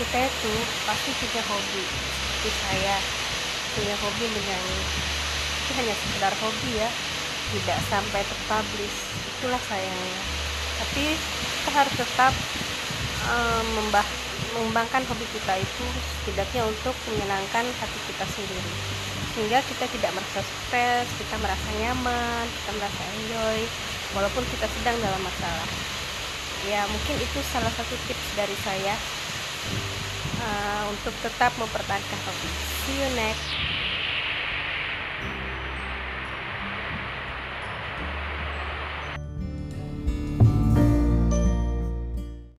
kita itu pasti punya hobi. Seperti saya punya hobi menyanyi itu hanya sekedar hobi ya tidak sampai terpublish. Itulah sayangnya. Tapi kita harus tetap um, mengembangkan hobi kita itu setidaknya untuk menyenangkan hati kita sendiri. Sehingga kita tidak merasa stres, kita merasa nyaman, kita merasa enjoy walaupun kita sedang dalam masalah. Ya mungkin itu salah satu tips dari saya uh, untuk tetap mempertahankan hobi. See you next